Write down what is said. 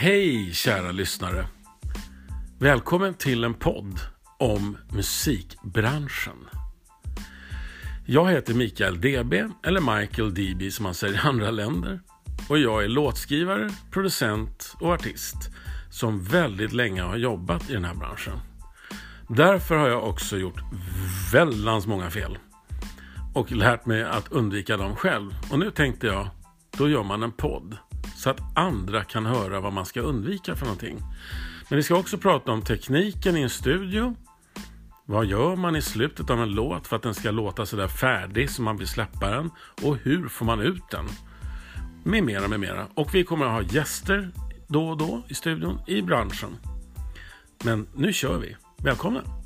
Hej kära lyssnare! Välkommen till en podd om musikbranschen. Jag heter Mikael DB, eller Michael DB som man säger i andra länder. Och jag är låtskrivare, producent och artist som väldigt länge har jobbat i den här branschen. Därför har jag också gjort väldans många fel och lärt mig att undvika dem själv. Och nu tänkte jag, då gör man en podd så att andra kan höra vad man ska undvika för någonting. Men vi ska också prata om tekniken i en studio. Vad gör man i slutet av en låt för att den ska låta sådär färdig som man vill släppa den? Och hur får man ut den? Med mera, med mera. Och vi kommer att ha gäster då och då i studion i branschen. Men nu kör vi. Välkomna!